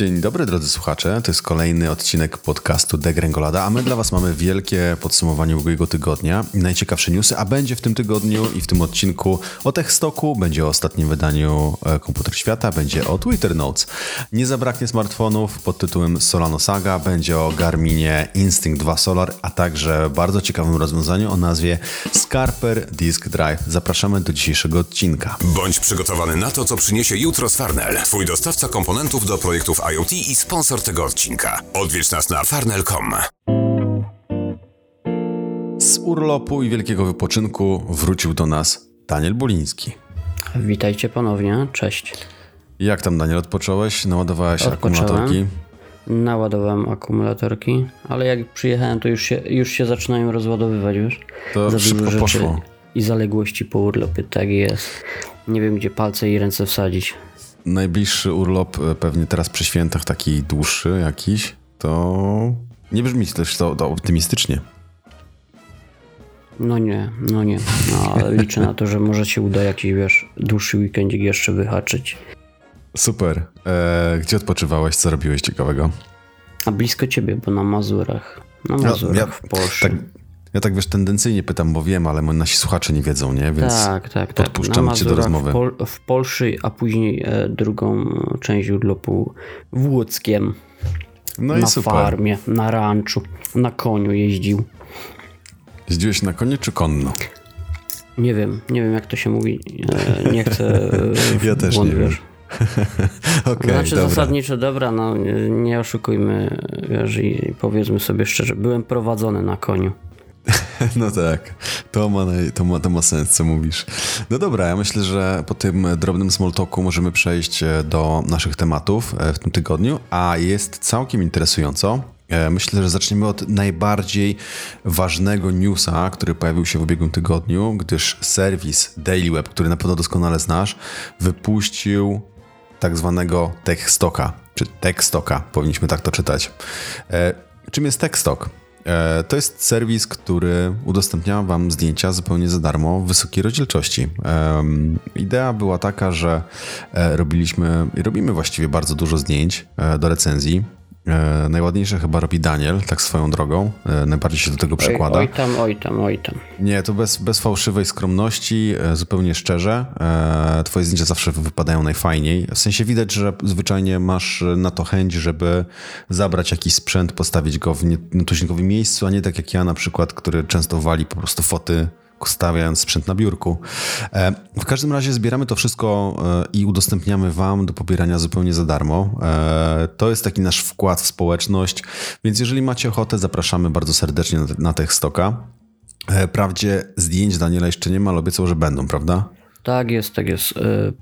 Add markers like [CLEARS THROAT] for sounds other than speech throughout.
Dzień dobry drodzy słuchacze, to jest kolejny odcinek podcastu Degrengolada, a my dla was mamy wielkie podsumowanie ubiegłego tygodnia najciekawsze newsy, a będzie w tym tygodniu i w tym odcinku o TechStoku, będzie o ostatnim wydaniu e, Komputer Świata, będzie o Twitter Notes. Nie zabraknie smartfonów pod tytułem Solano Saga, będzie o Garminie Instinct 2 Solar, a także bardzo ciekawym rozwiązaniu o nazwie Scarper Disk Drive. Zapraszamy do dzisiejszego odcinka. Bądź przygotowany na to, co przyniesie jutro z Farnell, twój dostawca komponentów do projektów IoT i sponsor tego odcinka. Odwiedź nas na farnell.com. Z urlopu i wielkiego wypoczynku wrócił do nas Daniel Boliński. Witajcie ponownie, cześć. Jak tam Daniel, odpocząłeś? Naładowałeś akumulatorki? Naładowałem akumulatorki, ale jak przyjechałem, to już się, już się zaczynają rozładowywać, wiesz? To Za szybko poszło. I zaległości po urlopie, tak jest. Nie wiem, gdzie palce i ręce wsadzić. Najbliższy urlop e, pewnie teraz przy świętach, taki dłuższy jakiś, to nie brzmi też to, to optymistycznie. No nie, no nie. No, ale [LAUGHS] liczę na to, że może się uda jakiś, wiesz, dłuższy weekendzik jeszcze wyhaczyć. Super. E, gdzie odpoczywałeś? Co robiłeś ciekawego? A blisko ciebie, bo na Mazurach. Na Mazurach ja- w Polsce. Tak, ja tak wiesz, tendencyjnie pytam, bo wiem, ale nasi słuchacze nie wiedzą, nie? Więc Tak, tak, tak. podpuszczam Na cię do rozmowy. W, Pol w Polsce, a później e, drugą część urlopu w Łódzkiem. no i na super. farmie, na ranczu, na koniu jeździł. Jeździłeś na konie czy konno? Nie wiem, nie wiem jak to się mówi. E, nie chcę. [LAUGHS] Ja też nie wiem. [LAUGHS] Okej, Znaczy dobra. zasadniczo dobra, no nie, nie oszukujmy, wiesz, i powiedzmy sobie szczerze, byłem prowadzony na koniu. [LAUGHS] No tak, to ma, to, ma, to ma sens, co mówisz. No dobra, ja myślę, że po tym drobnym small talku możemy przejść e, do naszych tematów e, w tym tygodniu, a jest całkiem interesująco. E, Myślę, że zaczniemy od najbardziej ważnego newsa, który pojawił się w ubiegłym tygodniu, gdyż serwis Daily Web, który na pewno doskonale znasz, wypuścił tak zwanego TechStocka, czy TechStocka, powinniśmy tak to czytać. Czym jest TechStock? E, to jest serwis, który udostępnia Wam zdjęcia zupełnie za darmo w wysokiej rozdzielczości. Idea była taka, że e, robiliśmy i robimy właściwie bardzo dużo zdjęć e, do recenzji. E, najładniejsze chyba robi Daniel, tak swoją drogą. E, najbardziej się do tego przykłada. Oj, oj tam, oj tam, oj tam. Nie, to bez, bez fałszywej skromności, e, zupełnie szczerze. E, Twoje zdjęcia zawsze wypadają najfajniej. W sensie widać, że zwyczajnie masz na to chęć, żeby zabrać jakiś sprzęt, postawić go w nie- nietuzinkowym miejscu, a nie tak jak ja na przykład, który często wali po prostu foty stawiając sprzęt na biurku. E, W każdym razie zbieramy to wszystko e, i udostępniamy Wam do pobierania zupełnie za darmo. E, To jest taki nasz wkład w społeczność, więc jeżeli macie ochotę, zapraszamy bardzo serdecznie na, na TechStocka. E, Wprawdzie zdjęć Daniela jeszcze nie ma, ale obiecał, że będą, prawda? Tak jest, tak jest.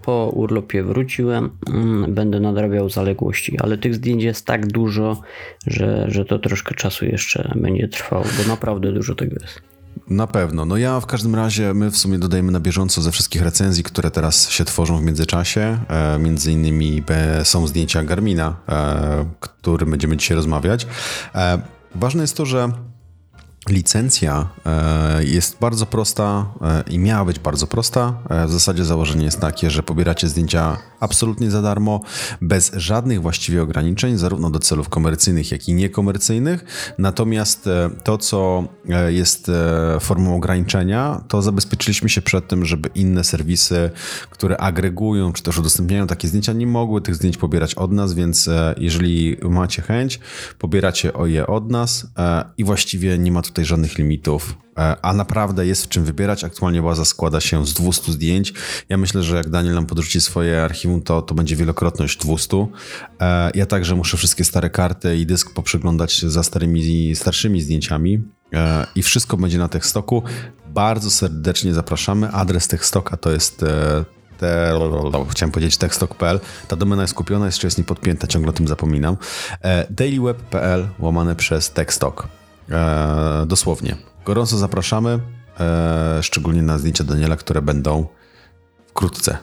Po urlopie wróciłem, mm, będę nadrabiał zaległości, ale tych zdjęć jest tak dużo, że, że to troszkę czasu jeszcze będzie trwało, bo naprawdę dużo tego jest. Na pewno. No ja w każdym razie, my w sumie dodajemy na bieżąco ze wszystkich recenzji, które teraz się tworzą w międzyczasie. E, między innymi e, są zdjęcia Garmina, e, którym będziemy dzisiaj rozmawiać. E, ważne jest to, że Licencja e, jest bardzo prosta e, i miała być bardzo prosta. E, W zasadzie założenie jest takie, że pobieracie zdjęcia absolutnie za darmo, bez żadnych właściwie ograniczeń, zarówno do celów komercyjnych, jak i niekomercyjnych. Natomiast to, co jest formą ograniczenia, to zabezpieczyliśmy się przed tym, żeby inne serwisy, które agregują czy też udostępniają takie zdjęcia, nie mogły tych zdjęć pobierać od nas, więc jeżeli macie chęć, pobieracie je od nas i właściwie nie ma tutaj żadnych limitów. E, A naprawdę jest w czym wybierać. Aktualnie baza składa się z 200 zdjęć. Ja myślę, że jak Daniel nam podrzuci swoje archiwum, to, to będzie wielokrotność 200. E, Ja także muszę wszystkie stare karty i dysk poprzeglądać za starymi, starszymi zdjęciami. E, I wszystko będzie na TechStocku. Bardzo serdecznie zapraszamy. Adres TechStocka to jest te, chciałem powiedzieć techstock.pl. Ta domena jest kupiona, jeszcze jest niepodpięta, ciągle o tym zapominam. Dailyweb.pl łamane przez techstock. E, dosłownie. Gorąco zapraszamy, e, szczególnie na zdjęcia Daniela, które będą wkrótce.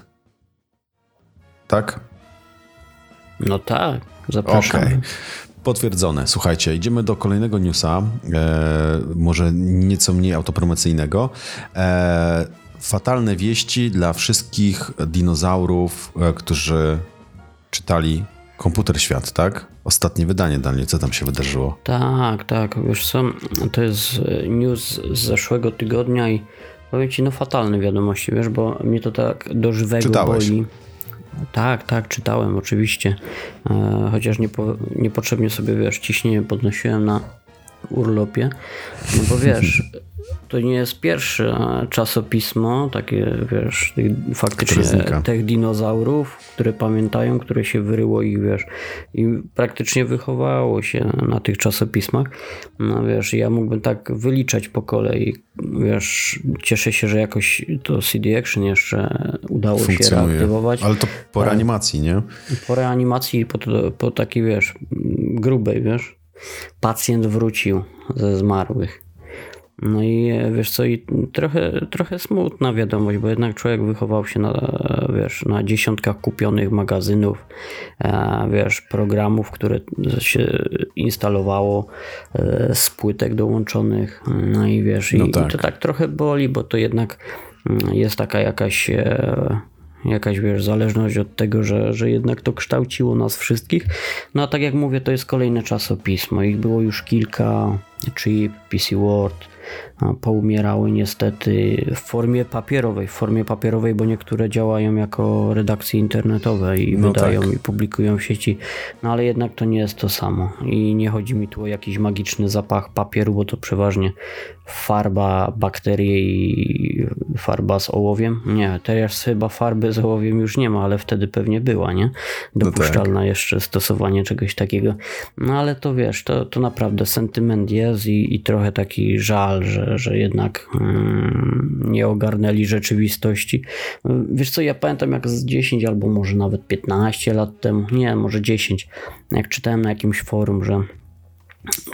Tak? No tak, zapraszam. Okej. Potwierdzone. Słuchajcie, idziemy do kolejnego newsa, e, może nieco mniej autopromocyjnego. E, fatalne wieści dla wszystkich dinozaurów, e, którzy czytali Komputer Świat, tak? Ostatnie wydanie, Daniel, co tam się wydarzyło? Tak, tak, wiesz co, to jest news z zeszłego tygodnia i powiem ci, no fatalne wiadomości, wiesz, bo mnie to tak do żywego Czytałeś? boli. Tak, tak, czytałem oczywiście, e, chociaż niepo, niepotrzebnie sobie, wiesz, ciśnienie podnosiłem na urlopie, no bo wiesz, [LAUGHS] to nie jest pierwsze czasopismo, takie, wiesz, faktycznie tych dinozaurów, które pamiętają, które się wyryło ich, wiesz, i praktycznie wychowało się na tych czasopismach. No wiesz, ja mógłbym tak wyliczać po kolei, wiesz, cieszę się, że jakoś to CD Action jeszcze udało się reaktywować. Ale to po reanimacji, nie? Po reanimacji, po, po takiej, wiesz, grubej, wiesz, pacjent wrócił ze zmarłych. No i e, wiesz co, i trochę, trochę smutna wiadomość, bo jednak człowiek wychował się na, wiesz, na dziesiątkach kupionych magazynów, e, wiesz, programów, które się instalowało e, z płytek dołączonych. No i wiesz, i, No i tak. to tak trochę boli, bo to jednak mm, jest taka jakaś jakaś wiesz, zależność od tego, że, że jednak to kształciło nas wszystkich. No a tak jak mówię, to jest kolejne czasopismo. Ich było już kilka, Chip, PC Word, a poumierały niestety w formie papierowej, w formie papierowej, bo niektóre działają jako redakcje internetowe i No wydają tak. i publikują w sieci, no ale jednak to nie jest to samo i nie chodzi mi tu o jakiś magiczny zapach papieru, bo to przeważnie farba, bakterie i farba z ołowiem. Nie, teraz chyba farby z ołowiem już nie ma, ale wtedy pewnie była, nie? Dopuszczalna jeszcze stosowanie czegoś takiego. No ale to wiesz, to, to naprawdę sentyment jest i, i trochę taki żal, że, że jednak mm, nie ogarnęli rzeczywistości. Wiesz co, ja pamiętam jak z 10 albo może nawet 15 lat temu, nie, może 10, jak czytałem na jakimś forum, że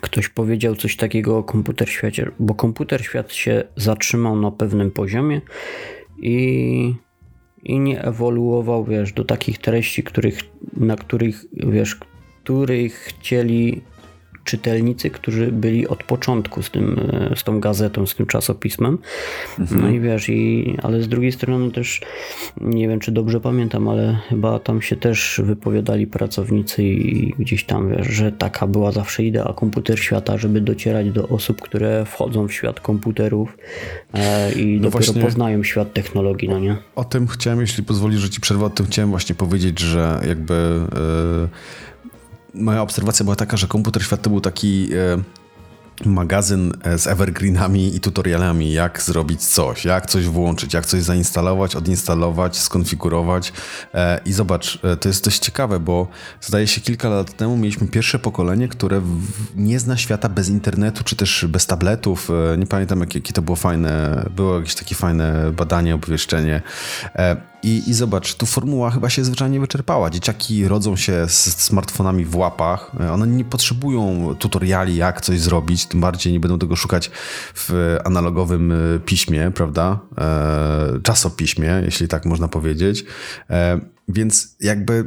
ktoś powiedział coś takiego o komputer świecie, bo komputer świat się zatrzymał na pewnym poziomie i, i nie ewoluował, wiesz, do takich treści, których, na których, wiesz, których chcieli czytelnicy, którzy byli od początku z tym, e, z tą gazetą, z tym czasopismem. No i wiesz, i, ale z drugiej strony też nie wiem, czy dobrze pamiętam, ale chyba tam się też wypowiadali pracownicy i gdzieś tam wiesz, że taka była zawsze idea komputer świata, żeby docierać do osób, które wchodzą w świat komputerów e, i dopiero właśnie- poznają świat technologii, no nie? O tym chciałem, jeśli pozwolisz, że ci przerwę, o tym chciałem właśnie powiedzieć, że jakby e, moja obserwacja była taka, że komputer świat to był taki e, magazyn e, z evergreenami i tutorialami, jak zrobić coś, jak coś włączyć, jak coś zainstalować, odinstalować, skonfigurować. E, I zobacz, to jest dość ciekawe, bo zdaje się kilka lat temu mieliśmy pierwsze pokolenie, które nie zna świata bez internetu, czy też bez tabletów. Nie pamiętam, jakie to było fajne, było jakieś takie fajne badanie, obwieszczenie. I, I zobacz, tu formuła chyba się zwyczajnie wyczerpała. Dzieciaki rodzą się z smartfonami w łapach. One nie potrzebują tutoriali, jak coś zrobić, tym bardziej nie będą tego szukać w analogowym e, piśmie, prawda? E, czasopiśmie, jeśli tak można powiedzieć. E, więc jakby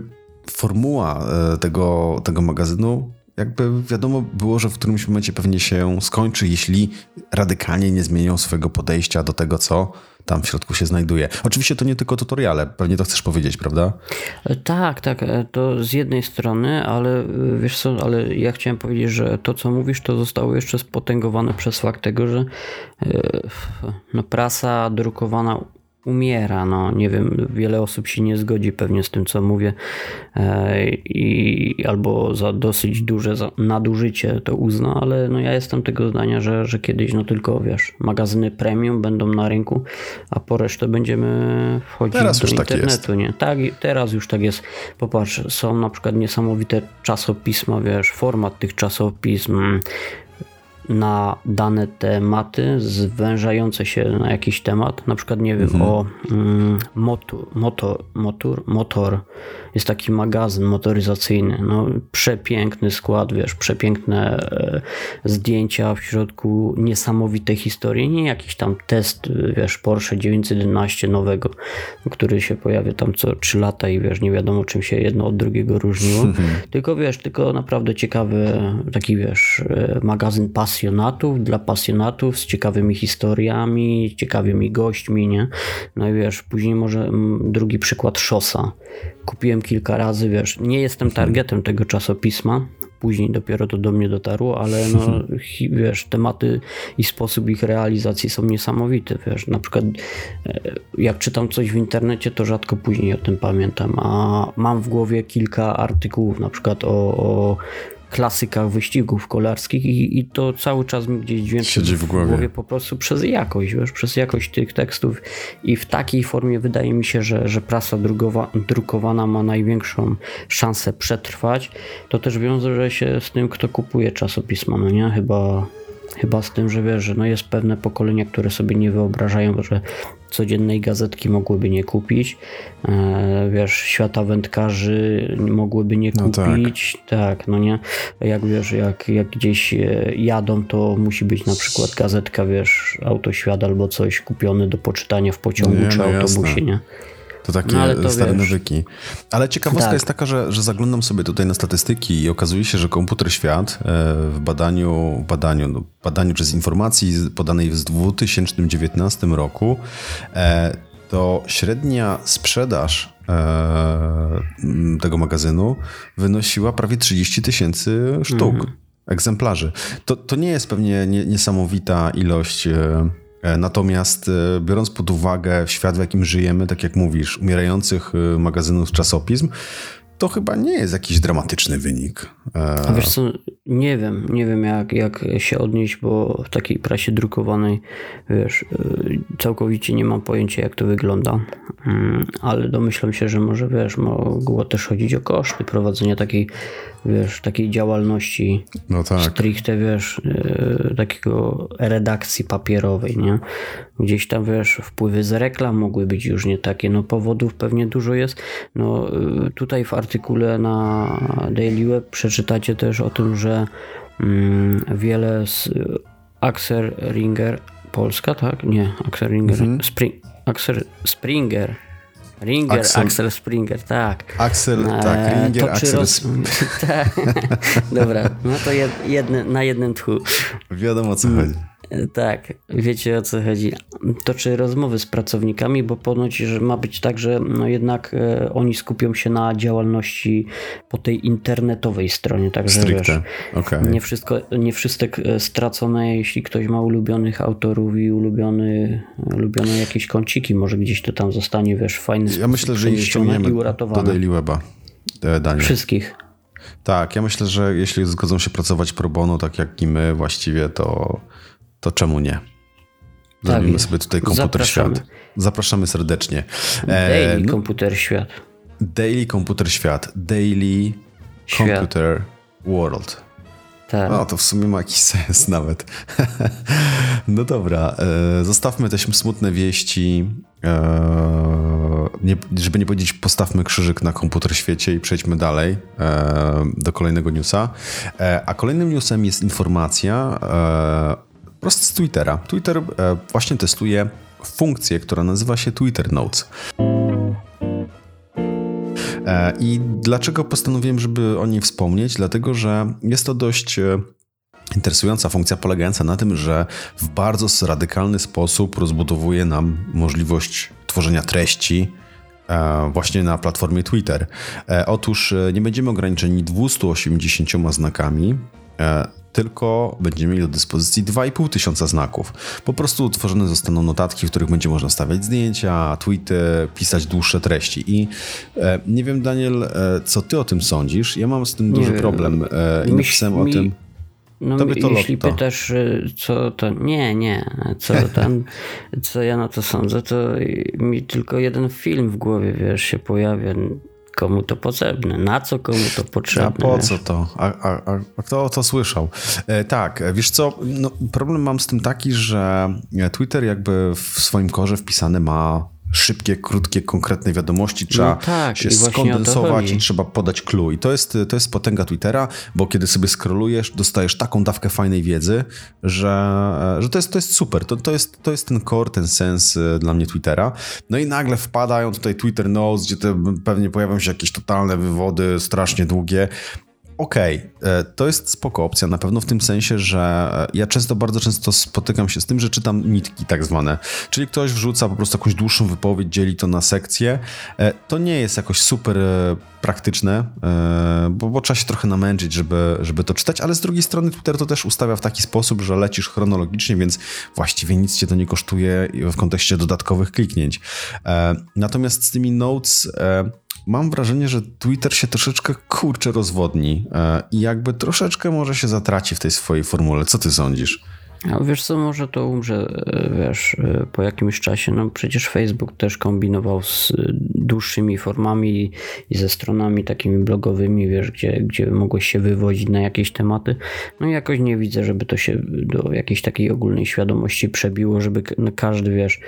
formuła tego, tego magazynu jakby wiadomo było, że w którymś momencie pewnie się skończy, jeśli radykalnie nie zmienią swojego podejścia do tego, co tam w środku się znajduje. Oczywiście to nie tylko tutoriale, pewnie to chcesz powiedzieć, prawda? E, Tak, tak, e, to z jednej strony, ale e, wiesz co, ale ja chciałem powiedzieć, że to co mówisz, to zostało jeszcze spotęgowane przez fakt tego, że no, prasa drukowana umiera, no nie wiem, wiele osób się nie zgodzi pewnie z tym, co mówię e, i albo za dosyć duże za- nadużycie to uzna, ale no ja jestem tego zdania, że, że kiedyś no tylko, wiesz, magazyny premium będą na rynku, a po resztę będziemy wchodzić Teraz do tak internetu, jest. nie? Tak, teraz już tak jest. Popatrz, są na przykład niesamowite czasopisma, wiesz, format tych czasopism na dane tematy, zwężające się na jakiś temat. Na przykład, nie wiem, o mm, motor, motor, motor, motor. Jest taki magazyn motoryzacyjny. No, przepiękny skład, wiesz, przepiękne e, zdjęcia w środku, niesamowite historie. Nie jakiś tam test, wiesz, Porsche 911 nowego, który się pojawia tam co 3 lata i wiesz, nie wiadomo czym się jedno od drugiego różniło. [LAUGHS] tylko wiesz, tylko naprawdę ciekawy taki, wiesz, e, magazyn pasjonatów, dla pasjonatów z ciekawymi historiami, ciekawymi gośćmi, nie? No i wiesz, później może drugi przykład Szosa. Kupiłem kilka razy, wiesz, nie jestem Mhm. targetem tego czasopisma, później dopiero to do mnie dotarło, ale no, [LAUGHS] wiesz, tematy i sposób ich realizacji są niesamowite, wiesz, na przykład e, jak czytam coś w internecie, to rzadko później o tym pamiętam, a mam w głowie kilka artykułów, na przykład o, o klasykach wyścigów kolarskich i, i to cały czas mi gdzieś dźwięczy Siedzi w głowie. po prostu przez jakość, wiesz, przez jakość tych tekstów i w takiej formie wydaje mi się, że, że prasa drugowa, drukowana ma największą szansę przetrwać. To też wiąże się z tym, kto kupuje czasopisma, no nie? Chyba, chyba z tym, że wiesz, że no jest pewne pokolenia, które sobie nie wyobrażają, że codziennej gazetki mogłyby nie kupić, e, wiesz, świata wędkarzy mogłyby nie No tak. kupić, tak. no nie, jak wiesz, jak, jak gdzieś e, jadą, to musi być na przykład gazetka, wiesz, autoświat albo coś kupiony do poczytania w pociągu Nie, czy no jasne. autobusie, nie? To takie No, to stare wiesz. nawyki. Ale ciekawostka Tak. jest taka, że, że zaglądam sobie tutaj na statystyki i okazuje się, że komputer świat e, w badaniu, badaniu, no, badaniu czy z informacji podanej w 2019 roku e, to średnia sprzedaż e, tego magazynu wynosiła prawie 30 tysięcy sztuk. Mhm. egzemplarzy. To, to nie jest pewnie nie, niesamowita ilość, natomiast e, biorąc pod uwagę świat, w jakim żyjemy, tak jak mówisz, umierających e, magazynów czasopism, to chyba nie jest jakiś dramatyczny wynik. E, A wiesz co, nie wiem, nie wiem jak, jak się odnieść, bo w takiej prasie drukowanej, wiesz, całkowicie nie mam pojęcia jak to wygląda, Mm, ale domyślam się, że może, wiesz, mogło też chodzić o koszty prowadzenia takiej, wiesz, takiej działalności No tak. stricte, wiesz, yy, takiego redakcji papierowej, nie? Gdzieś tam, wiesz, wpływy z reklam mogły być już nie takie, no powodów pewnie dużo jest. No yy, tutaj w artykule na Daily Web przeczytacie też o tym, że mm, wiele z Axel Ringer Polska, tak? Nie, Axel Ringer, Spring, Axel Springer. Ringer, Axel- Axel, Springer, tak. Axel, tak, Ringer, Axel, roz- [LAUGHS] tak. Dobra, no to jed, jedne, na jednym tchu. wiadomo o co chodzi. Tak, wiecie o co chodzi. Toczy rozmowy z pracownikami, bo ponoć, że ma być tak, że no jednak e, oni skupią się na działalności po tej internetowej stronie, także wiesz, okej. nie wszystko, nie wszystek e, stracone, jeśli ktoś ma ulubionych autorów i ulubiony, ulubione jakieś kąciki, może gdzieś to tam zostanie, wiesz, fajny Ja myślę, że ściągniemy do. Daily Weba, e, Daniel. Wszystkich. Tak, ja myślę, że jeśli zgodzą się pracować pro bono, tak jak i my właściwie, to, to czemu nie? Zrobimy jest. sobie tutaj komputer Zapraszamy. świat. Zapraszamy serdecznie. E, Daily no, Komputer Świat. daily Komputer Świat. Daily Świat. Computer World. Tak. No to w sumie ma jakiś sens [LAUGHS] nawet. no dobra, e, zostawmy te smutne wieści. E, nie, żeby nie powiedzieć, postawmy krzyżyk na komputer świecie i przejdźmy dalej e, do kolejnego newsa. E, a kolejnym newsem jest informacja e, prosto z Twittera. Twitter e, właśnie testuje funkcję, która nazywa się Twitter Notes. E, I dlaczego postanowiłem, żeby o niej wspomnieć? Dlatego, że jest to dość e, interesująca funkcja polegająca na tym, że w bardzo radykalny sposób rozbudowuje nam możliwość tworzenia treści właśnie na platformie Twitter. Otóż nie będziemy ograniczeni 280 znakami, tylko będziemy mieli do dyspozycji 2,5 tysiąca znaków. Po prostu utworzone zostaną notatki, w których będzie można stawiać zdjęcia, tweety, pisać dłuższe treści. I e, nie wiem, Daniel, e, co ty o tym sądzisz? Ja mam z tym duży problem e, i napisałem o mi- tym. No, Tobie to jeśli lotto. pytasz, y, co to. Nie, nie. Co tam, [LAUGHS] co ja na to sądzę, to mi tylko jeden film w głowie, wiesz, się pojawia. Komu to potrzebne? Na co komu to potrzebne? A po co to? A, a, a, kto to słyszał? E, tak, wiesz co, no, problem mam z tym taki, że Twitter jakby w swoim korze wpisane ma szybkie, krótkie, konkretne wiadomości. Trzeba No tak, się skondensować i trzeba podać clue. I to jest, to jest potęga Twittera, bo kiedy sobie scrollujesz, dostajesz taką dawkę fajnej wiedzy, że, że to, jest, to jest super. To, to, jest, to jest ten core, ten sens e, dla mnie Twittera. No i nagle wpadają tutaj Twitter Notes, gdzie te pewnie pojawią się jakieś totalne wywody, strasznie długie. Okej, okay, to jest spoko opcja, na pewno w tym sensie, że e, ja często, bardzo często spotykam się z tym, że czytam nitki tak zwane, czyli ktoś wrzuca po prostu jakąś dłuższą wypowiedź, dzieli to na sekcje. E, to nie jest jakoś super e, praktyczne, bo, bo trzeba się trochę namęczyć, żeby, żeby to czytać, ale z drugiej strony Twitter to też ustawia w taki sposób, że lecisz chronologicznie, więc właściwie nic cię to nie kosztuje w kontekście dodatkowych kliknięć. Natomiast z tymi notes mam wrażenie, że Twitter się troszeczkę kurczę rozwodni e, i jakby troszeczkę może się zatraci w tej swojej formule. Co ty sądzisz? A wiesz co, może to umrze, e, wiesz, e, po jakimś czasie. No przecież Facebook też kombinował z dłuższymi formami i ze stronami takimi blogowymi, wiesz, gdzie, gdzie mogłeś się wywodzić na jakieś tematy. No jakoś nie widzę, żeby to się do jakiejś takiej ogólnej świadomości przebiło, żeby każdy, wiesz,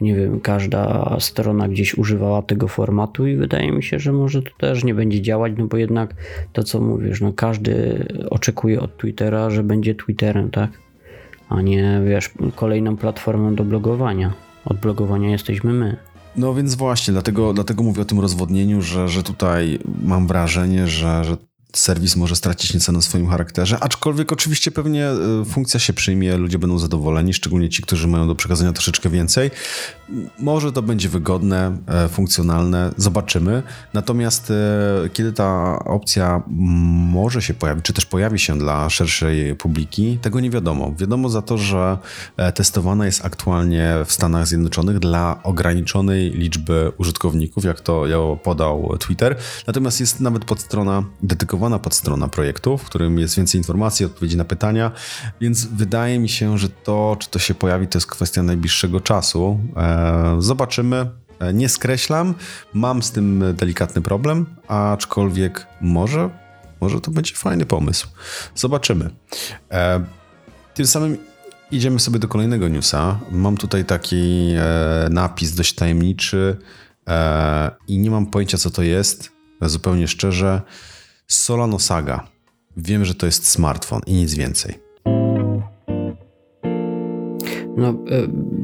nie wiem, każda strona gdzieś używała tego formatu i wydaje mi się, że może to też nie będzie działać, no bo jednak to co mówisz, no każdy oczekuje od Twittera, że będzie Twitterem, tak? A nie, wiesz, kolejną platformą do blogowania. Od blogowania jesteśmy my. No więc właśnie, dlatego, dlatego mówię o tym rozwodnieniu, że, że tutaj mam wrażenie, że, że serwis może stracić nieco na swoim charakterze, aczkolwiek oczywiście pewnie e, funkcja się przyjmie, ludzie będą zadowoleni, szczególnie ci, którzy mają do przekazania troszeczkę więcej. Może to będzie wygodne, e, funkcjonalne, zobaczymy. Natomiast e, kiedy ta opcja może się pojawić, czy też pojawi się dla szerszej publiki, tego nie wiadomo. Wiadomo za to, że testowana jest aktualnie w Stanach Zjednoczonych dla ograniczonej liczby użytkowników, jak to podał Twitter. Natomiast jest nawet podstrona dedykowana dedykowana podstrona projektu, w którym jest więcej informacji, odpowiedzi na pytania, więc wydaje mi się, że to, czy to się pojawi, to jest kwestia najbliższego czasu. E, zobaczymy. E, nie skreślam, mam z tym delikatny problem, aczkolwiek może, może to będzie fajny pomysł. Zobaczymy. E, tym samym idziemy sobie do kolejnego newsa. Mam tutaj taki napis dość tajemniczy i nie mam pojęcia, co to jest. Zupełnie szczerze. Solano Saga. Wiem, że to jest smartfon i nic więcej. No, e,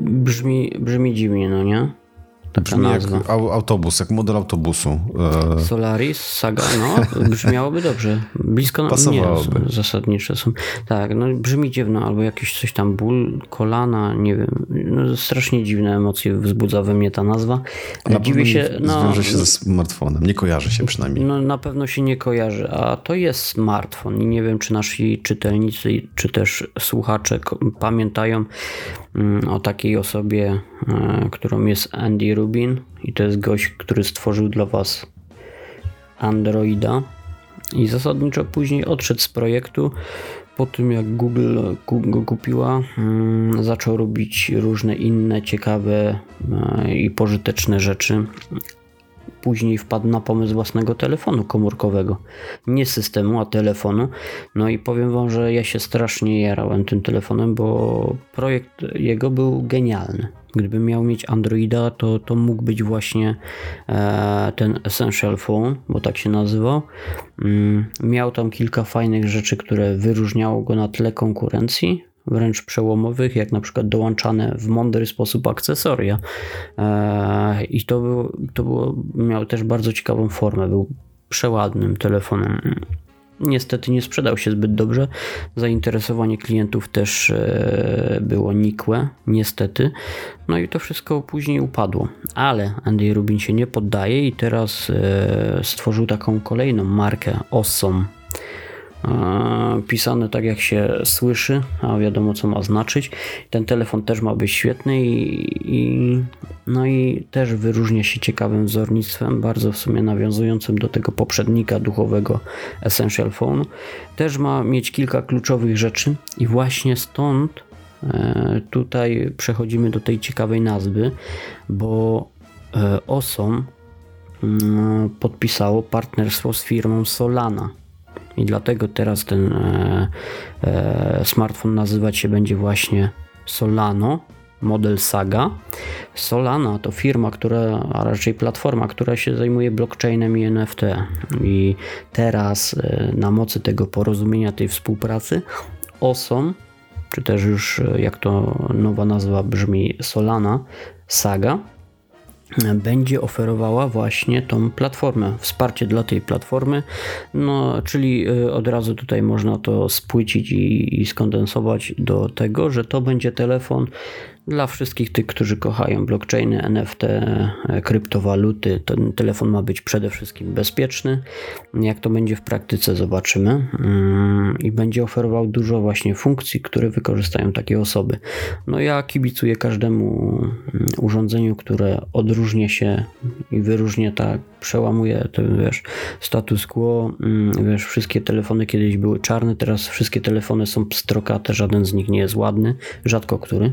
brzmi, brzmi dziwnie, no nie? Taka Brzmi nazwa. jak autobus, jak model autobusu. E, Solaris, Saga, no brzmiałoby dobrze. Blisko Pasowałoby. Nie, zasadnicze są. Tak, no brzmi dziwno, albo jakiś coś tam ból, kolana, nie wiem. No, strasznie dziwne emocje wzbudza we mnie ta nazwa. Na Dziwię się. No, zwiąże się ze smartfonem, nie kojarzy się przynajmniej. No na pewno się nie kojarzy, a to jest smartfon i nie wiem, czy nasi czytelnicy, czy też słuchacze pamiętają mm, o takiej osobie, e, którą jest Andy Rubin i to jest gość, który stworzył dla Was Androida i zasadniczo później odszedł z projektu. Po tym jak Google go kupiła, mm, zaczął robić różne inne ciekawe e, i pożyteczne rzeczy. Później wpadł na pomysł własnego telefonu komórkowego. Nie systemu, a telefonu. No i powiem Wam, że ja się strasznie jarałem tym telefonem, bo projekt jego był genialny. Gdybym miał mieć Androida, to, to mógł być właśnie e, ten Essential Phone, bo tak się nazywał. Mm, miał tam kilka fajnych rzeczy, które wyróżniało go na tle konkurencji wręcz przełomowych, jak na przykład dołączane w mądry sposób akcesoria. E, I to, było, to było, miał też bardzo ciekawą formę. Był przeładnym telefonem. Niestety nie sprzedał się zbyt dobrze. Zainteresowanie klientów też e, było nikłe, niestety. No i to wszystko później upadło. Ale Andy Rubin się nie poddaje i teraz e, stworzył taką kolejną markę Awesome pisane tak jak się słyszy, a wiadomo co ma znaczyć. Ten telefon też ma być świetny i, i, no i też wyróżnia się ciekawym wzornictwem, bardzo w sumie nawiązującym do tego poprzednika duchowego Essential Phone. Też ma mieć kilka kluczowych rzeczy i właśnie stąd e, tutaj przechodzimy do tej ciekawej nazwy, bo e, Osom mm, podpisało partnerstwo z firmą Solana i dlatego teraz ten e, e, smartfon nazywać się będzie właśnie Solano, model Saga. Solana to firma, która, a raczej platforma, która się zajmuje blockchainem i NFT. I teraz e, na mocy tego porozumienia, tej współpracy, Osom, czy też już jak to nowa nazwa brzmi Solana, Saga, będzie oferowała właśnie tą platformę, wsparcie dla tej platformy, no czyli y, od razu tutaj można to spłycić i, i skondensować do tego, że to będzie telefon dla wszystkich tych, którzy kochają blockchainy, NFT, e, kryptowaluty. Ten telefon ma być przede wszystkim bezpieczny. Jak to będzie w praktyce, zobaczymy. Mm, I będzie oferował dużo właśnie funkcji, które wykorzystają takie osoby. No ja kibicuję każdemu mm, urządzeniu, które odróżnia się i wyróżnia tak, przełamuje ten, wiesz, status quo. Mm, wiesz, wszystkie telefony kiedyś były czarne, teraz wszystkie telefony są pstrokate, żaden z nich nie jest ładny, rzadko który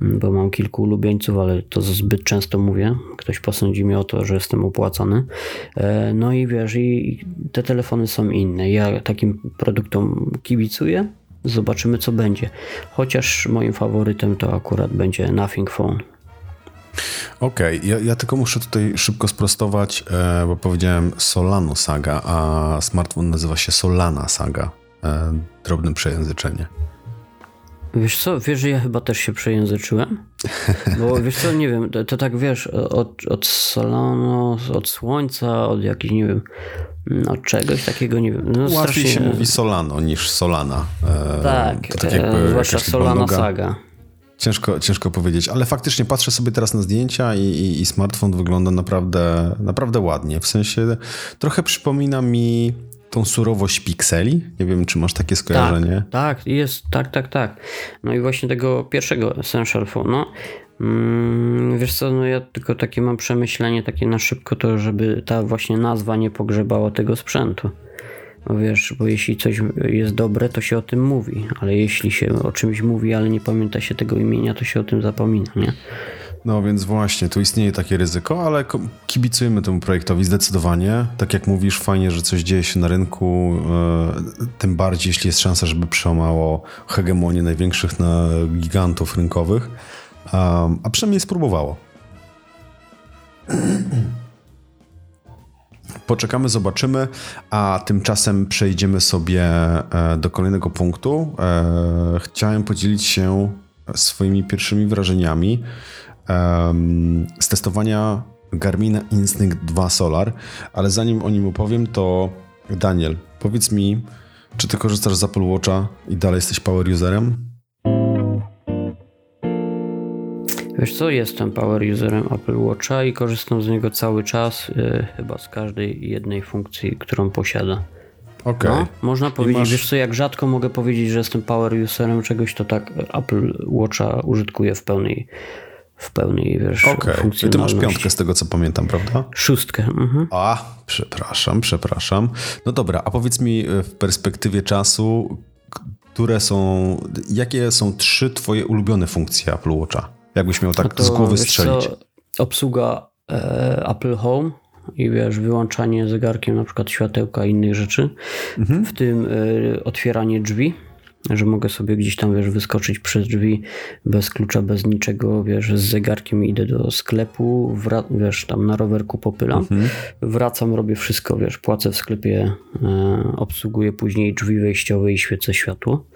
bo mam kilku ulubieńców, ale to zbyt często mówię. Ktoś posądzi mnie o to, że jestem opłacany. E, no i wiesz, i te telefony są inne. Ja takim produktom kibicuję. Zobaczymy, co będzie. Chociaż moim faworytem to akurat będzie Nothing Phone. Okej, okay. ja, ja, tylko muszę tutaj szybko sprostować, e, bo powiedziałem Solano Saga, a smartfon nazywa się Solana Saga. E, drobne przejęzyczenie. Wiesz co, wiesz, że ja chyba też się przejęzyczyłem? Bo [LAUGHS] wiesz co, nie wiem, to, to tak wiesz, od, od Solano, od słońca, od jakichś, nie wiem, od czegoś takiego, nie wiem. No, Łatwiej strasznie... się mówi Solano niż Solana. E, tak, to tak jakby e, zwłaszcza Solana Saga. Ciężko, ciężko powiedzieć, ale faktycznie patrzę sobie teraz na zdjęcia i, i, i, smartfon wygląda naprawdę, naprawdę ładnie. W sensie trochę przypomina mi tą surowość pikseli. Nie wiem, czy masz takie skojarzenie. Tak, tak, jest, tak, tak, tak. No i właśnie tego pierwszego Essential Phone, no, mm, wiesz co, no ja tylko takie mam przemyślenie takie na szybko to, żeby ta właśnie nazwa nie pogrzebała tego sprzętu. Bo wiesz, bo jeśli coś jest dobre, to się o tym mówi, ale jeśli się o czymś mówi, ale nie pamięta się tego imienia, to się o tym zapomina, nie? No więc właśnie, tu istnieje takie ryzyko, ale kibicujemy temu projektowi zdecydowanie. Tak jak mówisz, fajnie, że coś dzieje się na rynku, e, tym bardziej jeśli jest szansa, żeby przełamało hegemonię największych na gigantów rynkowych, a przynajmniej spróbowało. Poczekamy, zobaczymy, a tymczasem przejdziemy sobie e, do kolejnego punktu. E, chciałem podzielić się swoimi pierwszymi wrażeniami z testowania Garmina Instinct 2 Solar, ale zanim o nim opowiem, to Daniel, powiedz mi, czy ty korzystasz z Apple Watcha i dalej jesteś power userem? Wiesz co, jestem power userem Apple Watcha i korzystam z niego cały czas, yy, chyba z każdej jednej funkcji, którą posiada. Okay. No, można powiedzieć, masz... wiesz co, jak rzadko mogę powiedzieć, że jestem power userem czegoś, to tak Apple Watcha użytkuję w pełnej w pełnej wiesz, okay. funkcjonalności. Ty masz piątkę z tego, co pamiętam, prawda? Szóstkę. Mhm. A, przepraszam, przepraszam. No dobra, a powiedz mi e, w perspektywie czasu, które są, jakie są trzy twoje ulubione funkcje Apple Watcha? Jakbyś miał tak to, z głowy strzelić. Co, obsługa e, Apple Home i wiesz, wyłączanie zegarkiem na przykład światełka i innych rzeczy, mhm. w tym e, otwieranie drzwi że mogę sobie gdzieś tam, wiesz, wyskoczyć przez drzwi bez klucza, bez niczego, wiesz, z zegarkiem idę do sklepu, wiesz, tam na rowerku popylam, mhm. wracam, robię wszystko, wiesz, płacę w sklepie, e, obsługuję później drzwi wejściowe i świecę światło.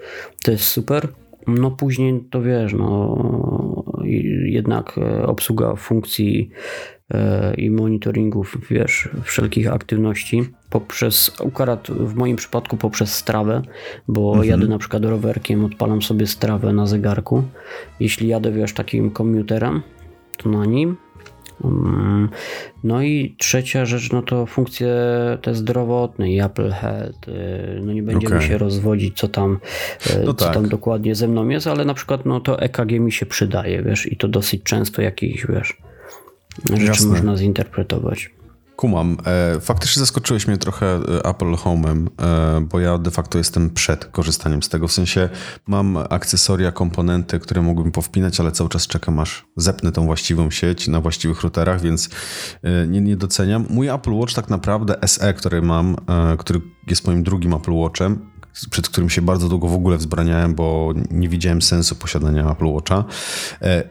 To jest super. No później to wiesz, no jednak e, obsługa funkcji i monitoringów, wiesz, wszelkich aktywności poprzez, akurat w moim przypadku poprzez strawę, bo mhm. jadę na przykład rowerkiem, odpalam sobie strawę na zegarku. Jeśli jadę, wiesz, takim komputerem, to na nim. Mm, no i trzecia rzecz, no to funkcje te zdrowotne i Apple Health. Y, no nie będziemy okay. się rozwodzić, co tam, y, no co tak. tam dokładnie ze mną jest, ale na przykład no to EKG mi się przydaje, wiesz, i to dosyć często jakichś, wiesz, rzeczy Jasne. można zinterpretować. Kumam. E, faktycznie zaskoczyłeś mnie trochę e, Apple Home'em, e, bo ja de facto jestem przed korzystaniem z tego. W sensie mam akcesoria, komponenty, które mógłbym powpinać, ale cały czas czekam aż zepnę tą właściwą sieć na właściwych routerach, więc nie, nie doceniam. Mój Apple Watch tak naprawdę SE, który mam, który jest moim drugim Apple Watchem, przed którym się bardzo długo w ogóle wzbraniałem, bo nie widziałem sensu posiadania Apple Watcha.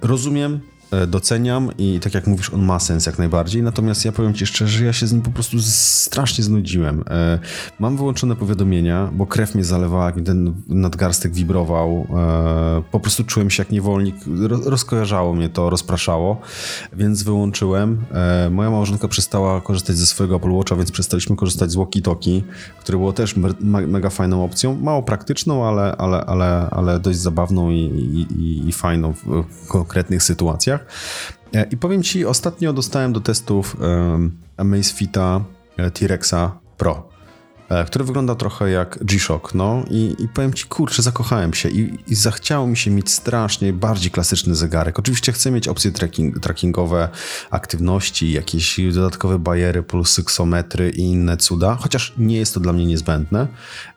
Rozumiem, doceniam i tak jak mówisz, on ma sens jak najbardziej, natomiast ja powiem ci szczerze, że ja się z nim po prostu strasznie znudziłem. E, mam wyłączone powiadomienia, bo krew mnie zalewała, mi ten nadgarstek wibrował. E, po prostu czułem się jak niewolnik, rozkojarzało mnie to, rozpraszało, więc wyłączyłem. Moja małżonka przestała korzystać ze swojego Apple Watcha, więc przestaliśmy korzystać z walkie-talkie, które było też mega fajną opcją, mało praktyczną, ale, ale, ale, ale dość zabawną i, i, i fajną w konkretnych sytuacjach. E, I powiem Ci, ostatnio dostałem do testów um, Amazfita e, T-Rexa Pro. E, który wygląda trochę jak G-Shock, no i, i powiem ci, kurczę, zakochałem się i, i zachciało mi się mieć strasznie bardziej klasyczny zegarek. Oczywiście chcę mieć opcje tracking, trackingowe aktywności, jakieś dodatkowe bariery, plus syksometry i inne cuda, chociaż nie jest to dla mnie niezbędne.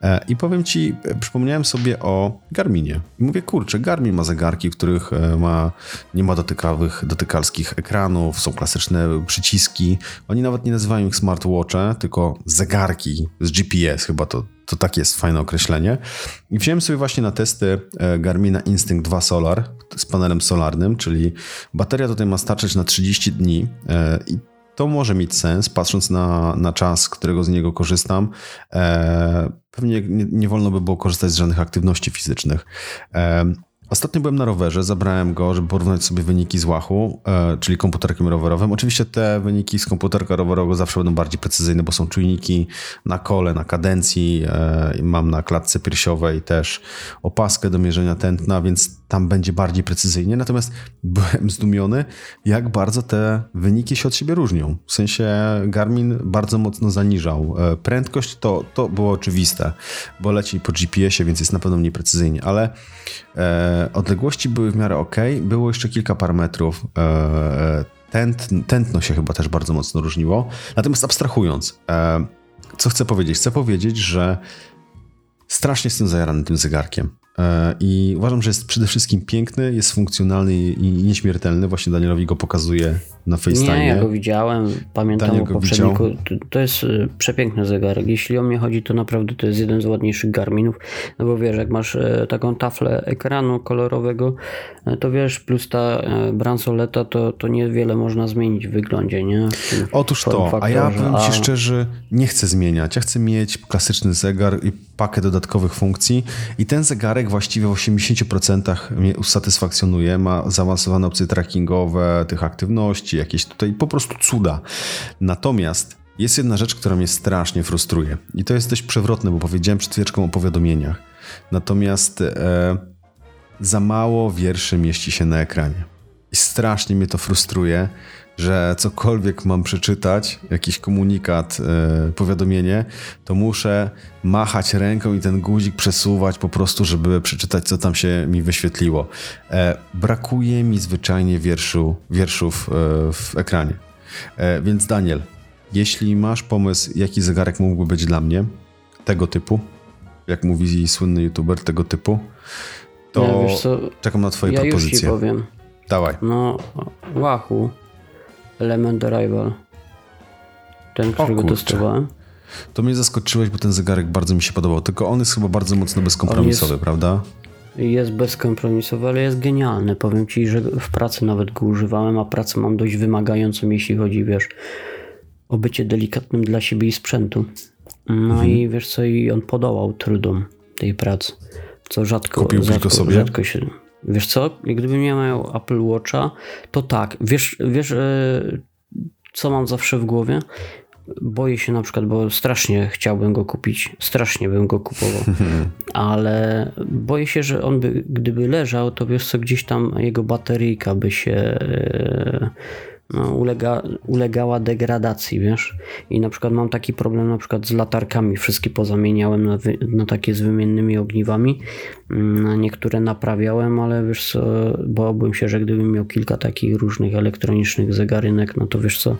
E, I powiem ci, przypomniałem sobie o Garminie. I mówię, kurczę, Garmin ma zegarki, w których e, ma, nie ma dotykawych, dotykalskich ekranów, są klasyczne przyciski. Oni nawet nie nazywają ich smartwatche, tylko zegarki z GPS GPS, chyba to, to tak jest fajne określenie. I wziąłem sobie właśnie na testy e, Garmina Instinct 2 Solar z panelem solarnym, czyli bateria tutaj ma starczyć na 30 dni e, i to może mieć sens, patrząc na, na czas, którego z niego korzystam. E, pewnie nie, nie, wolno by było korzystać z żadnych aktywności fizycznych. Ostatnio byłem na rowerze, zabrałem go, żeby porównać sobie wyniki z łachu, e, czyli komputerkiem rowerowym. Oczywiście te wyniki z komputerka rowerowego zawsze będą bardziej precyzyjne, bo są czujniki na kole, na kadencji. E, mam na klatce piersiowej też opaskę do mierzenia tętna, więc tam będzie bardziej precyzyjnie. Natomiast byłem zdumiony, jak bardzo te wyniki się od siebie różnią. W sensie Garmin bardzo mocno zaniżał. E, prędkość to, to było oczywiste, bo leci po GPS-ie, więc jest na pewno mniej precyzyjnie, ale e, odległości były w miarę ok. Było jeszcze kilka parametrów. E, tent, tętno się chyba też bardzo mocno różniło. Natomiast abstrahując, e, co chcę powiedzieć? Chcę powiedzieć, że strasznie jestem zajarany tym zegarkiem. E, I uważam, że jest przede wszystkim piękny, jest funkcjonalny i nieśmiertelny. Właśnie Danielowi go pokazuje na FaceTime. Nie, ja go widziałem, pamiętam Daniel o poprzedniku. To jest y, przepiękny zegarek. Jeśli o mnie chodzi, to naprawdę to jest jeden z ładniejszych Garminów. No bo wiesz, jak masz e, taką taflę ekranu kolorowego, e, to wiesz, plus ta bransoleta, to, to niewiele można zmienić w wyglądzie, nie? W Otóż to, a ja powiem Ci szczerze, nie chcę zmieniać. Ja chcę mieć klasyczny zegar i pakę dodatkowych funkcji i ten zegarek właściwie w 80% mnie usatysfakcjonuje. Ma zaawansowane opcje trackingowe tych aktywności, jakieś tutaj po prostu cuda. Natomiast jest jedna rzecz, która mnie strasznie frustruje i to jest dość przewrotne, bo powiedziałem przed chwileczką o powiadomieniach. Natomiast e, za mało wierszy mieści się na ekranie. I strasznie mnie to frustruje, że cokolwiek mam przeczytać, jakiś komunikat, yy, powiadomienie, to muszę machać ręką i ten guzik przesuwać po prostu, żeby przeczytać, co tam się mi wyświetliło. E, brakuje mi zwyczajnie wierszu, wierszów e, w ekranie. E, więc Daniel, jeśli masz pomysł, jaki zegarek mógłby być dla mnie, tego typu, jak mówi słynny youtuber, tego typu, to czekam na twoje ja propozycje. Już ci powiem. Dawaj. No, Wahoo Element Arrival. Ten, którego testowałem. To mnie zaskoczyłeś, bo ten zegarek bardzo mi się podobał. Tylko on jest chyba bardzo mocno bezkompromisowy, jest, prawda? Jest bezkompromisowy, ale jest genialny. Powiem ci, że w pracy nawet go używałem, a pracę mam dość wymagającą, jeśli chodzi, wiesz, o bycie delikatnym dla siebie i sprzętu. No mhm. i wiesz co, i on podołał trudom tej pracy. Co rzadko, Kupiłbyś rzadko, go sobie? rzadko się Wiesz co, gdybym ja miał Apple Watcha, to tak. Wiesz, wiesz e, co mam zawsze w głowie? Boję się na przykład, bo strasznie chciałbym go kupić, strasznie bym go kupował, [LAUGHS] ale boję się, że on by, gdyby leżał, to wiesz co, gdzieś tam jego bateryjka by się e, no, ulega, ulegała degradacji, wiesz. I na przykład mam taki problem na przykład z latarkami. Wszystkie pozamieniałem na, wy, na takie z wymiennymi ogniwami. Mm, na niektóre naprawiałem, ale wiesz co, bałbym się, że gdybym miał kilka takich różnych elektronicznych zegarynek, no to wiesz co,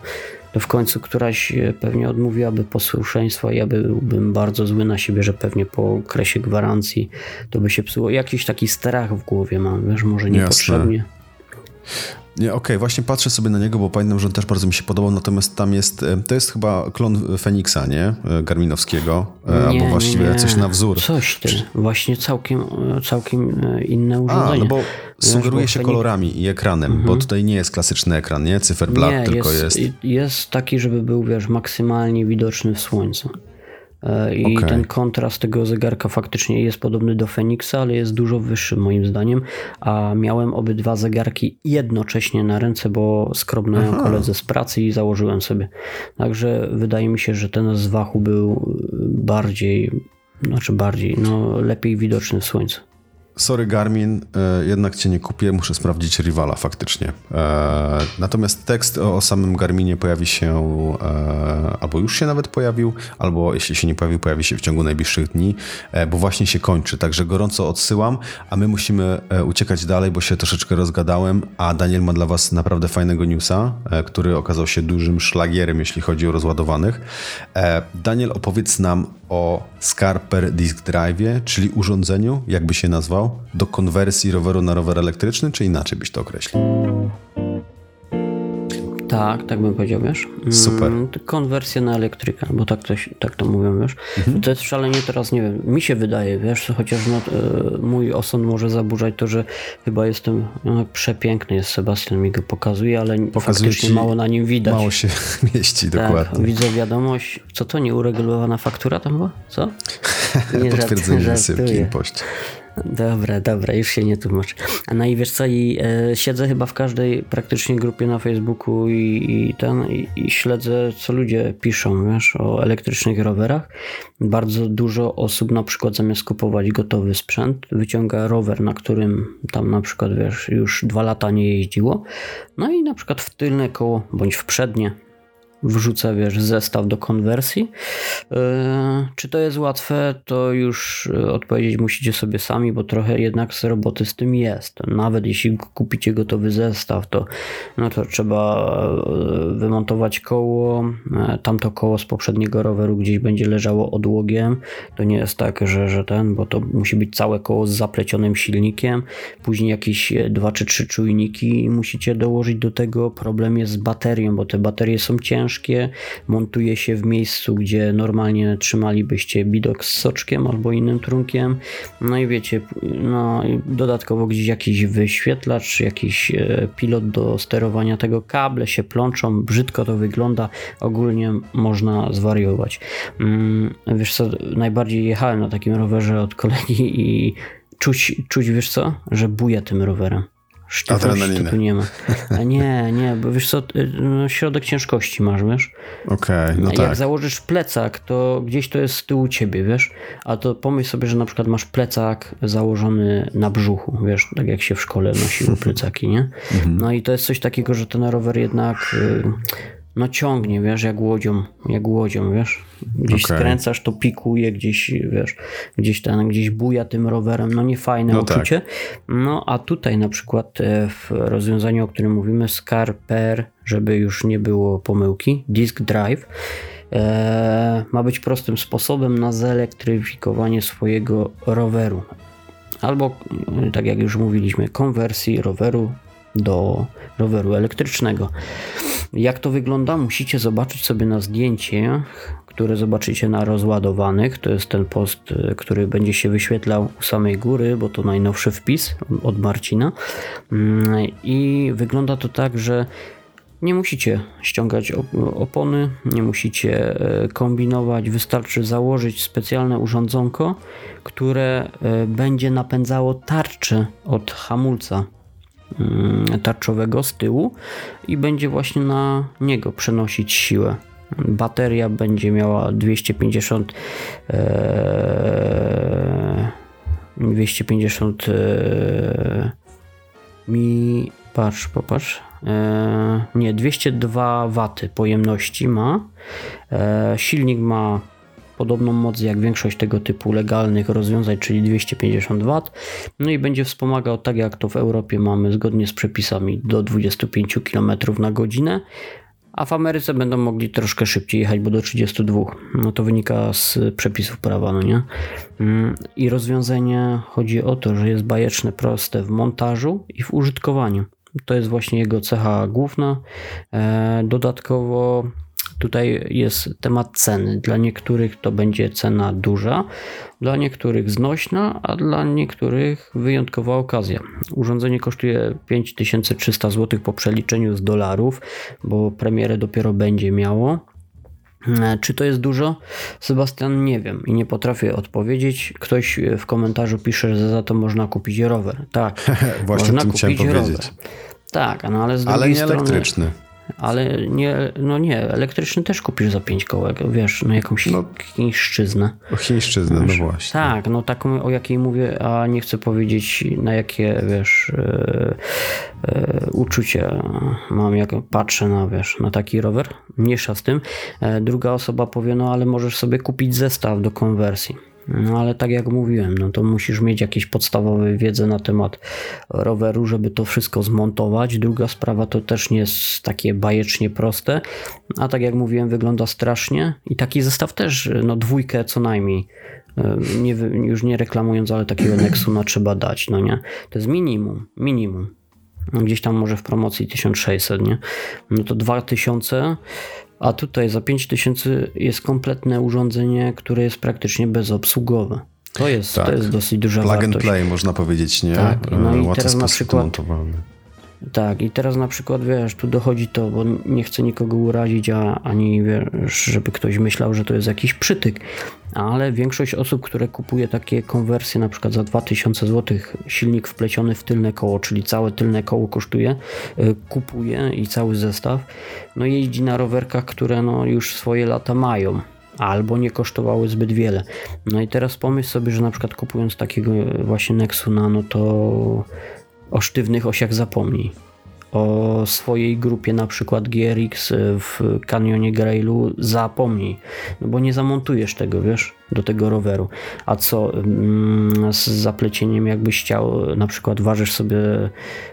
to w końcu któraś pewnie odmówiłaby posłuszeństwa. Ja byłbym bardzo zły na siebie, że pewnie po okresie gwarancji to by się psuło. Jakiś taki strach w głowie mam, wiesz, może niepotrzebnie. Jasne. Nie, okej, okay, właśnie patrzę sobie na niego, bo pamiętam, że on też bardzo mi się podobał, natomiast tam jest, e, to jest chyba klon Feniksa, nie? E, Garminowskiego, e, nie, albo właściwie nie. coś na wzór. Coś ty, właśnie całkiem, całkiem inne urządzenie. A, no bo sugeruje się kolorami i ekranem, mhm. bo tutaj nie jest klasyczny ekran, nie? Cyferblat nie, tylko jest, jest... Jest taki, żeby był, wiesz, maksymalnie widoczny w słońcu. E, I okay. ten kontrast tego zegarka faktycznie jest podobny do Feniksa, ale jest dużo wyższy moim zdaniem. A miałem obydwa zegarki jednocześnie na ręce, bo skrobnąłem Aha. koledze z pracy i założyłem sobie. Także wydaje mi się, że ten z Wachu był bardziej, znaczy bardziej, no lepiej widoczny w słońcu. Sorry Garmin, e, jednak cię nie kupię, muszę sprawdzić Rivala faktycznie. E, natomiast tekst o samym Garminie pojawi się, e, albo już się nawet pojawił, albo jeśli się nie pojawił, pojawi się w ciągu najbliższych dni, bo właśnie się kończy. Także gorąco odsyłam, a my musimy uciekać dalej, bo się troszeczkę rozgadałem, a Daniel ma dla was naprawdę fajnego newsa, który okazał się dużym szlagierem, jeśli chodzi o rozładowanych. Daniel, opowiedz nam o Scarper Disk Drive, czyli urządzeniu, jakby się nazwał, do konwersji roweru na rower elektryczny, czy inaczej byś to określił? Tak, tak bym powiedział, wiesz. Super. Mm, konwersja na elektrykę, bo tak to, tak to mówią, wiesz. Mhm. To jest szalenie teraz, nie wiem, mi się wydaje, wiesz, chociaż no, e, mój osąd może zaburzać to, że chyba jestem no, przepiękny, jest Sebastian mi go pokazuje, ale faktycznie mało na nim widać. Mało się [LAUGHS] mieści, tak, dokładnie. Widzę wiadomość, co to, nieuregulowana faktura tam była? Co? [LAUGHS] Nie Potwierdzenie wysyłki impoście. Dobra, dobra, już się nie tłumacz. No i wiesz co, i, e, siedzę chyba w każdej praktycznie grupie na Facebooku i, i ten, i, i, śledzę, co ludzie piszą, wiesz, o elektrycznych rowerach. Bardzo dużo osób na przykład zamiast kupować gotowy sprzęt, wyciąga rower, na którym tam na przykład, wiesz, już dwa lata nie jeździło. No i na przykład w tylne koło, bądź w przednie, wrzucę, wiesz, zestaw do konwersji. Yy, czy to jest łatwe, to już e, odpowiedzieć musicie sobie sami, bo trochę jednak z roboty z tym jest. Nawet jeśli kupicie gotowy zestaw, to, no to trzeba e, wymontować koło. Tamto koło z poprzedniego roweru gdzieś będzie leżało odłogiem. To nie jest tak, że, że ten, bo to musi być całe koło z zaplecionym silnikiem. Później jakieś dwa czy trzy czujniki musicie dołożyć do tego. Problem jest z baterią, bo te baterie są ciężkie ciężkie, montuje się w miejscu, gdzie normalnie trzymalibyście bidok z soczkiem albo innym trunkiem. No i wiecie, no dodatkowo gdzieś jakiś wyświetlacz, jakiś e, pilot do sterowania tego, kable się plączą, brzydko to wygląda, ogólnie można zwariować. Mm, wiesz co, najbardziej jechałem na takim rowerze od kolegi i czuć, czuć wiesz co, że buja tym rowerem. Tu nie ma. A nie, nie, bo wiesz co, y, no, środek ciężkości masz, wiesz? Okej, okay, no Jak tak. Jak założysz plecak, to gdzieś to jest z tyłu ciebie, wiesz? A to pomyśl sobie, że na przykład masz plecak założony na brzuchu, wiesz? Tak jak się w szkole nosiły plecaki, nie? Mhm. No i to jest coś takiego, że ten rower jednak y, no ciągnie, wiesz, jak łodzią, jak łodzią, wiesz. Gdzieś okay. skręcasz, to pikuje, gdzieś, wiesz, gdzieś ten, gdzieś buja tym rowerem, no nie fajne no uczucie. Tak. No a tutaj na przykład e, w rozwiązaniu, o którym mówimy, Scarper, żeby już nie było pomyłki, Disk Drive, e, ma być prostym sposobem na zelektryfikowanie swojego roweru. Albo, tak jak już mówiliśmy, konwersji roweru do roweru elektrycznego. Jak to wygląda, musicie zobaczyć sobie na zdjęcie, które zobaczycie na rozładowanych. To jest ten post, y, który będzie się wyświetlał u samej góry, bo to najnowszy wpis od Marcina. Mm, I wygląda to tak, że nie musicie ściągać opony, nie musicie e, kombinować, wystarczy założyć specjalne urządzonko, które e, będzie napędzało tarczę od hamulca tarczowego z tyłu i będzie właśnie na niego przenosić siłę. Bateria będzie miała 250 e, 250 e, mi patrz, popatrz e, nie, 202 W pojemności ma e, silnik ma podobną moc jak większość tego typu legalnych rozwiązań, czyli 250 W. No i będzie wspomagał tak jak to w Europie mamy zgodnie z przepisami do 25 km na godzinę. A w Ameryce będą mogli troszkę szybciej jechać, bo do 32. No to wynika z przepisów prawa, no nie? Mm, I rozwiązanie chodzi o to, że jest bajeczne, proste w montażu i w użytkowaniu To jest właśnie jego cecha główna. E, dodatkowo tutaj jest temat ceny. Dla niektórych to będzie cena duża, dla niektórych znośna, a dla niektórych wyjątkowa okazja. Urządzenie kosztuje 5300 zł po przeliczeniu z dolarów, bo premierę dopiero będzie miało. E, Czy to jest dużo? Sebastian, nie wiem i nie potrafię odpowiedzieć. Ktoś w komentarzu pisze, że za to można kupić rower. Tak, [LAUGHS] Właśnie można kupić powiedzieć. rower. Tak, no ale z drugiej Ale nie strony... elektryczny. Ale nie, no nie, elektryczny też kupisz za 5 kołek, wiesz, no jakąś No. chińszczyznę. O chińszczyznę, no właśnie. Tak, no taką o jakiej mówię, a nie chcę powiedzieć na jakie, wiesz, e, e, uczucie mam, jak patrzę na, wiesz, na taki rower. Mniejsza z tym. E, druga osoba powie, no ale możesz sobie kupić zestaw do konwersji. No ale tak jak mówiłem, no to musisz mieć jakieś podstawowe wiedzę na temat roweru, żeby to wszystko zmontować. Druga sprawa to też nie jest takie bajecznie proste, a tak jak mówiłem, wygląda strasznie i taki zestaw też, no dwójkę co najmniej. E, Nie, już nie reklamując, ale takiego [CLEARS THROAT] Nexuna trzeba dać, no nie? To jest minimum, minimum. Gdzieś tam może w promocji 1600, nie? No to 2000, a tutaj za 5000 jest kompletne urządzenie, które jest praktycznie bezobsługowe. To jest, Tak. to jest dosyć duża Plug and wartość. play można powiedzieć, nie? Tak, no E, i Łatwy teraz na przykład- montowany. Tak, i teraz na przykład wiesz, tu dochodzi to, bo nie chcę nikogo urazić, a ani wiesz, żeby ktoś myślał, że to jest jakiś przytyk, ale większość osób, które kupuje takie konwersje, na przykład za 2000 zł, silnik wpleciony w tylne koło, czyli całe tylne koło kosztuje, y, kupuje i cały zestaw, no jeździ na rowerkach, które no już swoje lata mają albo nie kosztowały zbyt wiele. No i teraz pomyśl sobie, że na przykład kupując takiego właśnie Nexuna, no to o sztywnych osiach zapomnij. O swojej grupie, na przykład GRX w kanionie Grailu, zapomnij. No bo nie zamontujesz tego, wiesz, do tego roweru. A co mm, z zaplecieniem, jakbyś chciał, na przykład ważysz sobie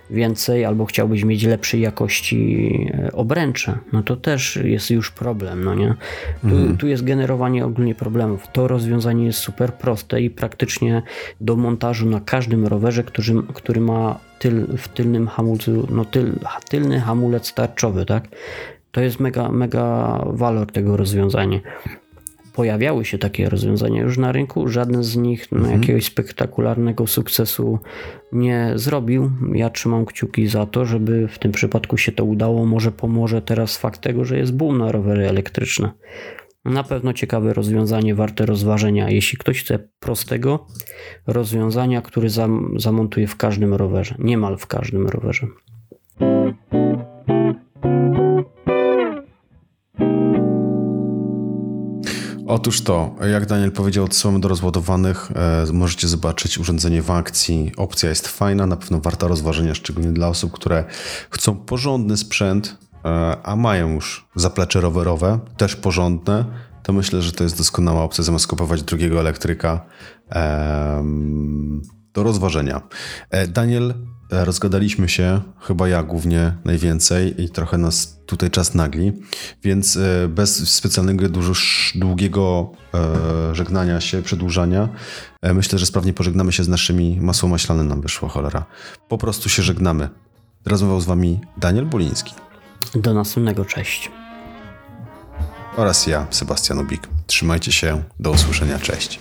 więcej, albo chciałbyś mieć lepszej jakości e, obręcze, no to też jest już problem, no nie? Tu, tu jest generowanie ogólnie problemów. To rozwiązanie jest super proste i praktycznie do montażu na każdym rowerze, który, który ma tyl, w tylnym hamulcu, no tyl, tylny hamulec tarczowy, tak? To jest mega, mega walor tego rozwiązania. Pojawiały się takie rozwiązania już na rynku, żaden z nich no, jakiegoś spektakularnego sukcesu nie zrobił. Ja trzymam kciuki za to, żeby w tym przypadku się to udało. Może pomoże teraz fakt tego, że jest boom na rowery elektryczne. Na pewno ciekawe rozwiązanie, warte rozważenia. Jeśli ktoś chce prostego rozwiązania, który zam, zamontuje w każdym rowerze, niemal w każdym rowerze. Otóż to, jak Daniel powiedział, odsyłamy do rozładowanych. E, możecie zobaczyć urządzenie w akcji. Opcja jest fajna, na pewno warta rozważenia, szczególnie dla osób, które chcą porządny sprzęt, e, a mają już zaplecze rowerowe, też porządne. To myślę, że to jest doskonała opcja, zamiast kupować drugiego elektryka. do rozważenia. E, Daniel, rozgadaliśmy się, chyba ja głównie najwięcej i trochę nas tutaj czas nagli, więc e, bez specjalnego dużo, długiego e, żegnania się, przedłużania, e, myślę, że sprawnie pożegnamy się z naszymi masło maślane nam wyszło, cholera. Po prostu się żegnamy. Rozmawiał z wami Daniel Buliński Do następnego, cześć. oraz ja, Sebastian Ubik. Trzymajcie się, do usłyszenia, cześć.